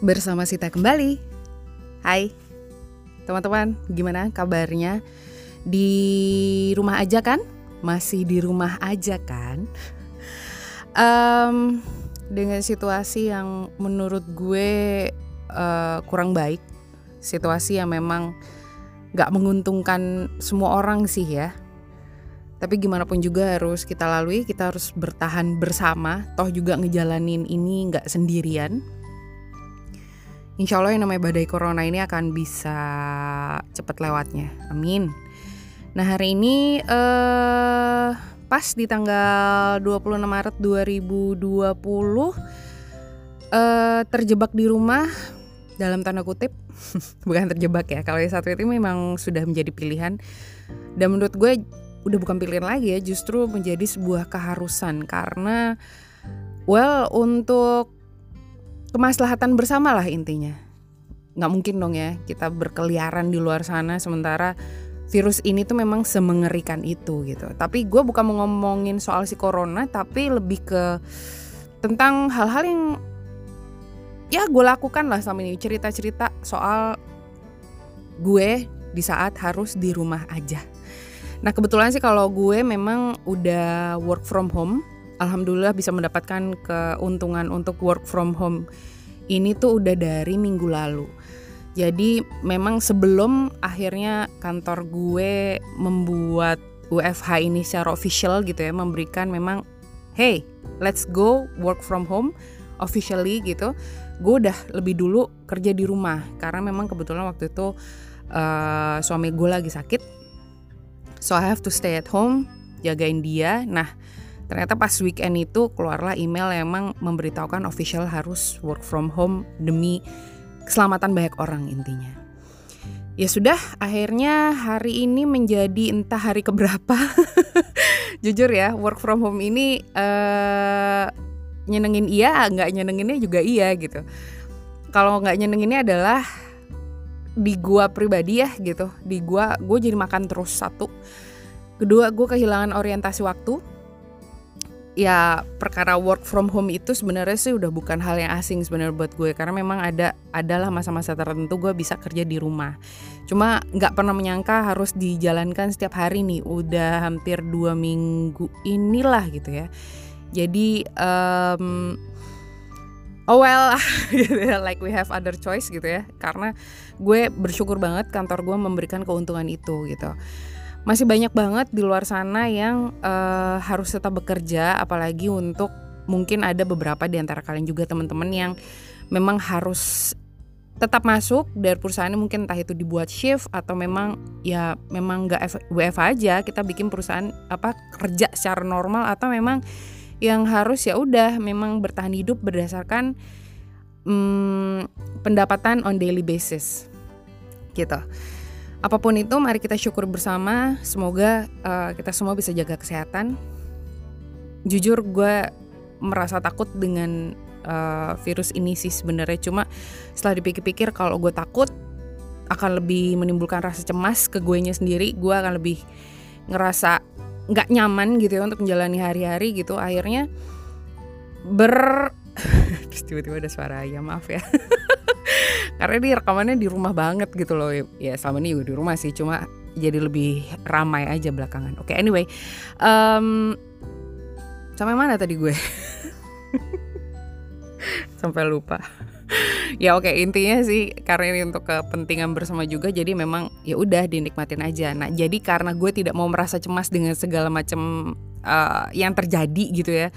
bersama Sita kembali. Hai, teman-teman, gimana kabarnya? Di rumah aja kan? Masih di rumah aja kan? Um, dengan situasi yang menurut gue uh, kurang baik, situasi yang memang gak menguntungkan semua orang sih ya. Tapi gimana pun juga harus kita lalui, kita harus bertahan bersama. Toh juga ngejalanin ini nggak sendirian insya Allah yang namanya badai corona ini akan bisa cepat lewatnya. Amin. Nah hari ini uh, pas di tanggal 26 Maret 2020 uh, eh, terjebak di rumah dalam tanda kutip bukan terjebak ya kalau yang satu itu memang sudah menjadi pilihan dan menurut gue udah bukan pilihan lagi ya justru menjadi sebuah keharusan karena well untuk kemaslahatan bersama lah intinya. Nggak mungkin dong ya kita berkeliaran di luar sana sementara virus ini tuh memang semengerikan itu gitu. Tapi gue bukan mau ngomongin soal si corona tapi lebih ke tentang hal-hal yang ya gue lakukan lah sama ini. Cerita-cerita soal gue di saat harus di rumah aja. Nah kebetulan sih kalau gue memang udah work from home alhamdulillah bisa mendapatkan keuntungan untuk work from home ini tuh udah dari minggu lalu. Jadi memang sebelum akhirnya kantor gue membuat UFH ini secara official gitu ya, memberikan memang hey, let's go work from home officially gitu. Gue udah lebih dulu kerja di rumah karena memang kebetulan waktu itu uh, suami gue lagi sakit. So I have to stay at home jagain dia. Nah, Ternyata pas weekend itu keluarlah email yang emang memberitahukan official harus work from home demi keselamatan banyak orang intinya. Ya sudah, akhirnya hari ini menjadi entah hari keberapa. Jujur ya, work from home ini uh, nyenengin iya, nggak nyenenginnya juga iya gitu. Kalau nggak nyenenginnya adalah di gua pribadi ya gitu. Di gua, gue jadi makan terus satu. Kedua, gue kehilangan orientasi waktu ya perkara work from home itu sebenarnya sih udah bukan hal yang asing sebenarnya buat gue. Karena memang ada adalah masa-masa tertentu gue bisa kerja di rumah. Cuma nggak pernah menyangka harus dijalankan setiap hari nih. Udah hampir dua minggu inilah gitu ya. Jadi um, oh well gitu ya like we have other choice gitu ya. Karena gue bersyukur banget kantor gue memberikan keuntungan itu gitu masih banyak banget di luar sana yang uh, harus tetap bekerja apalagi untuk mungkin ada beberapa di antara kalian juga teman-teman yang memang harus tetap masuk dari perusahaan mungkin entah itu dibuat shift atau memang ya memang nggak WF aja kita bikin perusahaan apa kerja secara normal atau memang yang harus ya udah memang bertahan hidup berdasarkan hmm, pendapatan on daily basis gitu. Apa pun itu, mari kita syukur bersama. Semoga uh, kita semua bisa jaga kesehatan. Jujur, gue merasa takut dengan uh, virus ini sih sebenarnya. Cuma setelah dipikir-pikir, kalau gue takut akan lebih menimbulkan rasa cemas ke gue nya sendiri. Gue akan lebih ngerasa nggak nyaman gitu ya untuk menjalani hari-hari gitu. Akhirnya ber terus tiba-tiba ada suara ya maaf ya karena ini rekamannya di rumah banget gitu loh. Ya selama ini juga di rumah sih cuma jadi lebih ramai aja belakangan. Oke okay, anyway um, sampai mana tadi gue? Sampai lupa. Ya oke okay, intinya sih karena ini untuk kepentingan bersama juga jadi memang ya udah dinikmatin aja. Nah jadi karena gue tidak mau merasa cemas dengan segala macam uh, yang terjadi gitu ya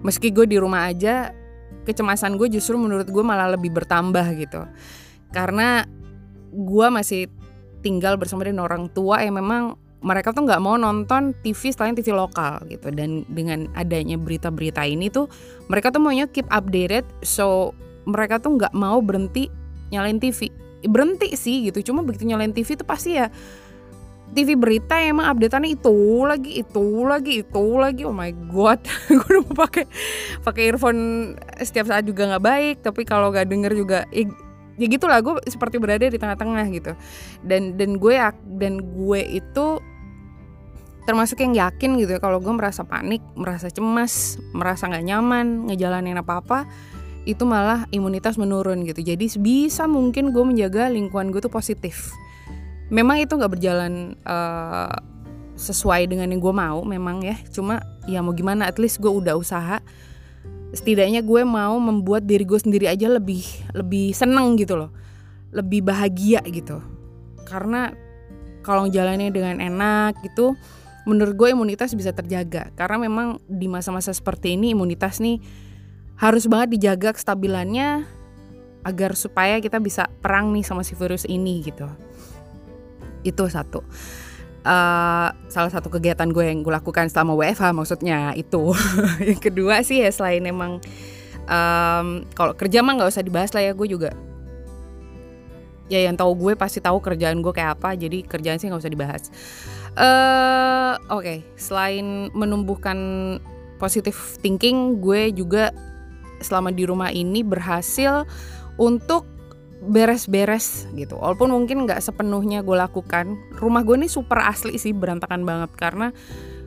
meski gue di rumah aja kecemasan gue justru menurut gue malah lebih bertambah gitu karena gue masih tinggal bersama dengan orang tua yang memang mereka tuh nggak mau nonton TV selain TV lokal gitu. Dan dengan adanya berita-berita ini tuh mereka tuh maunya keep updated. So mereka tuh nggak mau berhenti nyalain TV berhenti sih gitu cuma begitu nyalain TV tuh pasti ya TV berita emang updateannya itu lagi itu lagi itu lagi. Oh my god gue udah mau pakai pakai earphone setiap saat juga nggak baik. Tapi kalau nggak denger juga ya gitulah gue seperti berada di tengah-tengah gitu. Dan dan gue dan gue itu termasuk yang yakin gitu ya kalau gue merasa panik merasa cemas merasa nggak nyaman ngejalanin apa apa itu malah imunitas menurun gitu. Jadi bisa mungkin gue menjaga lingkungan gue tuh positif. Memang itu nggak berjalan uh, sesuai dengan yang gue mau memang ya. Cuma ya mau gimana at least gue udah usaha setidaknya gue mau membuat diri gue sendiri aja lebih lebih seneng gitu loh. Lebih bahagia gitu. Karena kalau jalannya dengan enak gitu menurut gue imunitas bisa terjaga. Karena memang di masa-masa seperti ini imunitas nih harus banget dijaga kestabilannya agar supaya kita bisa perang nih sama si virus ini gitu. Itu satu uh, salah satu kegiatan gue yang gue lakukan selama WFH maksudnya itu yang kedua sih ya selain emang um, kalau kerja mah nggak usah dibahas lah ya gue juga ya yang tahu gue pasti tahu kerjaan gue kayak apa jadi kerjaan sih nggak usah dibahas uh, oke okay. selain menumbuhkan positive thinking gue juga selama di rumah ini berhasil untuk beres-beres gitu. Walaupun mungkin nggak sepenuhnya gue lakukan rumah gue ini super asli sih berantakan banget. Karena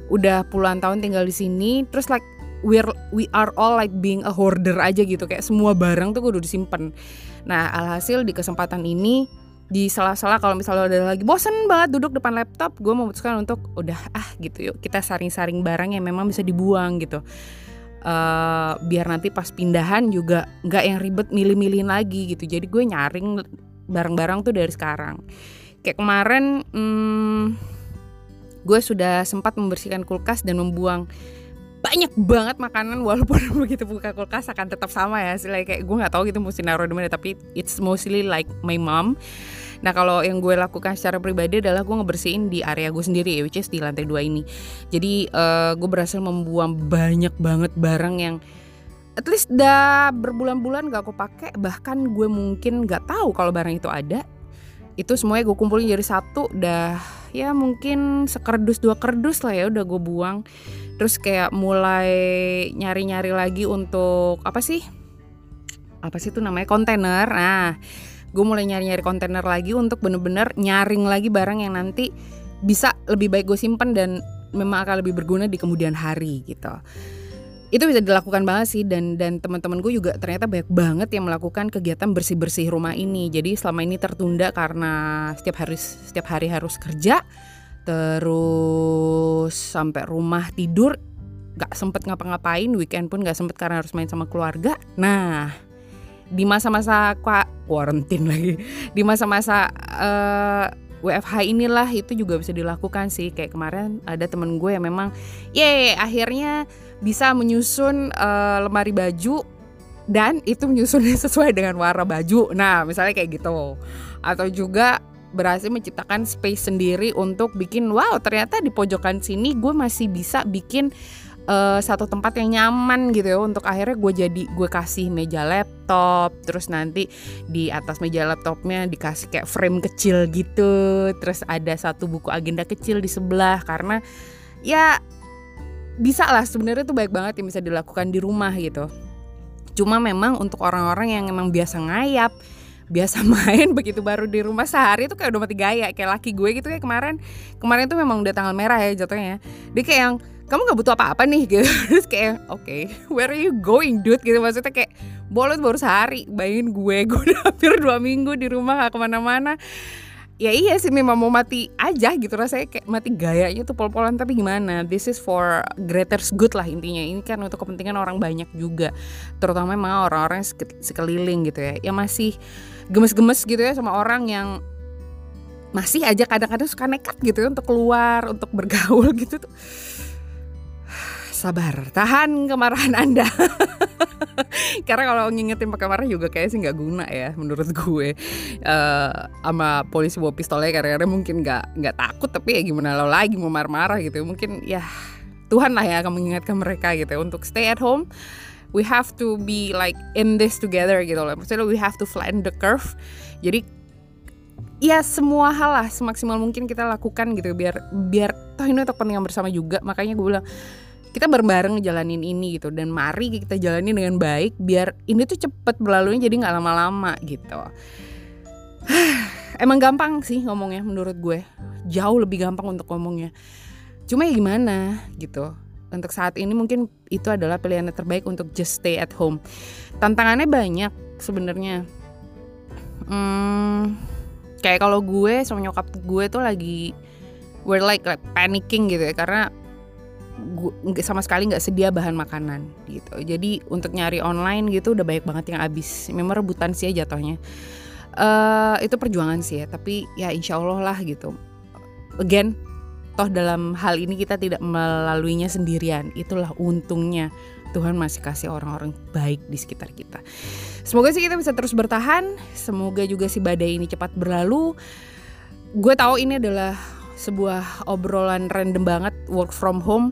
udah puluhan tahun tinggal di sini terus like we're we are all like being a hoarder aja gitu. Kayak semua barang tuh gue udah disimpan nah alhasil di kesempatan ini di sela-sela kalau misalnya udah lagi bosen banget duduk depan laptop gue memutuskan untuk udah ah gitu yuk kita saring-saring barang yang memang bisa dibuang gitu uh, biar nanti pas pindahan juga nggak yang ribet milih-milihin lagi gitu. Jadi gue nyaring barang-barang tuh dari sekarang. Kayak kemarin hmm, gue sudah sempat membersihkan kulkas dan membuang banyak banget makanan walaupun begitu buka kulkas akan tetap sama ya. Sih kayak gue nggak tahu gitu mesti naruh di mana tapi it's mostly like my mom Nah kalau yang gue lakukan secara pribadi adalah gue ngebersihin di area gue sendiri ya, which is di lantai dua ini. Jadi uh, gue berhasil membuang banyak banget barang yang at least udah berbulan-bulan gak aku pakai, bahkan gue mungkin gak tahu kalau barang itu ada. Itu semuanya gue kumpulin jadi satu, dah ya mungkin sekerdus dua kerdus lah ya udah gue buang. Terus kayak mulai nyari-nyari lagi untuk apa sih? Apa sih itu namanya kontainer. Nah, gue mulai nyari-nyari kontainer lagi untuk bener-bener nyaring lagi barang yang nanti bisa lebih baik gue simpan dan memang akan lebih berguna di kemudian hari gitu. Itu bisa dilakukan banget sih dan dan teman-teman gue juga ternyata banyak banget yang melakukan kegiatan bersih bersih rumah ini. Jadi selama ini tertunda karena setiap hari setiap hari harus kerja terus sampai rumah tidur gak sempet ngapa-ngapain weekend pun gak sempet karena harus main sama keluarga. Nah di masa-masa quarantine lagi. Di masa-masa uh, eh, WFH inilah itu juga bisa dilakukan sih. Kayak kemarin ada temen gue yang memang ye akhirnya bisa menyusun uh, lemari baju dan itu menyusunnya sesuai dengan warna baju. Nah misalnya kayak gitu. Atau juga berhasil menciptakan space sendiri untuk bikin wow ternyata di pojokan sini gue masih bisa bikin uh, satu tempat yang nyaman gitu ya. Untuk akhirnya gue jadi gue kasih meja laptop terus nanti di atas meja laptopnya dikasih kayak frame kecil gitu. Terus ada satu buku agenda kecil di sebelah karena ya bisa lah sebenarnya tuh baik banget yang bisa dilakukan di rumah gitu. Cuma memang untuk orang-orang yang emang biasa ngayap biasa main begitu baru di rumah sehari tuh kayak udah mati gaya. Kayak laki gue gitu ya kemarin. Kemarin tuh memang udah tanggal merah ya jatuhnya dia kayak yang kamu nggak butuh apa-apa nih gitu. Terus kayak oke okay, where are you going dude? Gitu maksudnya kayak bolot baru sehari bayangin gue gue udah hampir dua minggu di rumah gak ke mana-mana. Ya iya sih memang mau mati aja gitu rasanya kayak mati gayanya tuh pol-polan tapi gimana this is for greater good lah intinya. Ini kan untuk kepentingan orang banyak juga terutama memang orang-orang sekeliling gitu ya yang masih gemes-gemes gitu ya sama orang yang masih aja kadang-kadang suka nekat gitu ya untuk keluar untuk bergaul gitu tuh sabar, tahan kemarahan Anda. Karena kalau ngingetin pakai marah juga kayaknya sih nggak guna ya menurut gue. Uh, sama polisi bawa pistolnya karena mungkin nggak nggak takut tapi ya gimana lo lagi mau marah-marah gitu. Mungkin ya Tuhan lah ya akan mengingatkan mereka gitu ya, untuk stay at home. We have to be like in this together gitu loh. Maksudnya we have to flatten the curve. Jadi ya semua hal lah semaksimal mungkin kita lakukan gitu biar biar toh ini untuk kepentingan bersama juga makanya gue bilang kita bareng-bareng jalanin ini gitu. Dan mari kita jalani dengan baik biar ini tuh cepet berlalunya jadi nggak lama-lama gitu. Emang gampang sih ngomongnya menurut gue. Jauh lebih gampang untuk ngomongnya. Cuma ya gimana gitu. Untuk saat ini mungkin itu adalah pilihan terbaik untuk just stay at home. Tantangannya banyak sebenarnya. Hmm, kayak kalau gue sama nyokap gue tuh lagi we're like, like panicking gitu ya. Karena gue sama sekali nggak sedia bahan makanan gitu jadi untuk nyari online gitu udah banyak banget yang habis memang rebutan sih ya jatuhnya uh, itu perjuangan sih ya tapi ya insya Allah lah gitu again toh dalam hal ini kita tidak melaluinya sendirian itulah untungnya Tuhan masih kasih orang-orang baik di sekitar kita. Semoga sih kita bisa terus bertahan. Semoga juga si badai ini cepat berlalu. Gue tahu ini adalah sebuah obrolan random banget work from home.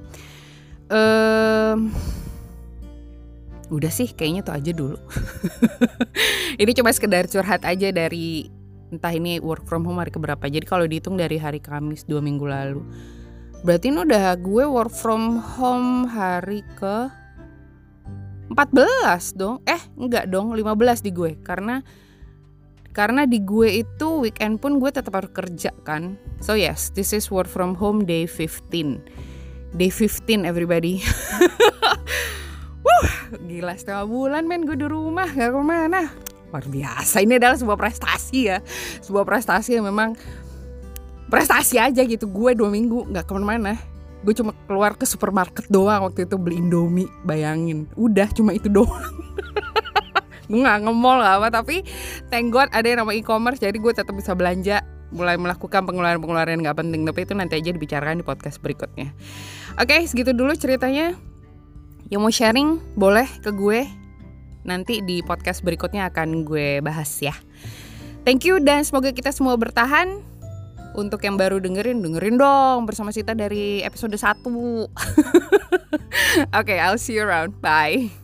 Um, udah sih kayaknya tuh aja dulu. ini cuma sekedar curhat aja dari entah ini work from home hari keberapa jadi kalau dihitung dari hari Kamis dua minggu lalu berarti ini udah gue work from home hari ke 14 dong eh enggak dong 15 di gue karena karena di gue itu weekend pun gue tetap harus kerja kan. So yes this is work from home day 15 day 15 everybody. Wuh, gila setengah bulan men gue di rumah gak ke mana. Luar biasa ini adalah sebuah prestasi ya. Sebuah prestasi yang memang prestasi aja gitu. Gue dua minggu nggak ke mana-mana. Gue cuma keluar ke supermarket doang waktu itu beli indomie bayangin. Udah cuma itu doang gue nggak ngemol gak apa tapi thank God ada yang nama e-commerce jadi gue tetap bisa belanja mulai melakukan pengeluaran-pengeluaran nggak penting tapi itu nanti aja dibicarakan di podcast berikutnya oke segitu dulu ceritanya yang mau sharing boleh ke gue nanti di podcast berikutnya akan gue bahas ya. Thank you dan semoga kita semua bertahan. Untuk yang baru dengerin, dengerin dong bersama Sita dari episode 1. Oke, okay, I'll see you around. Bye.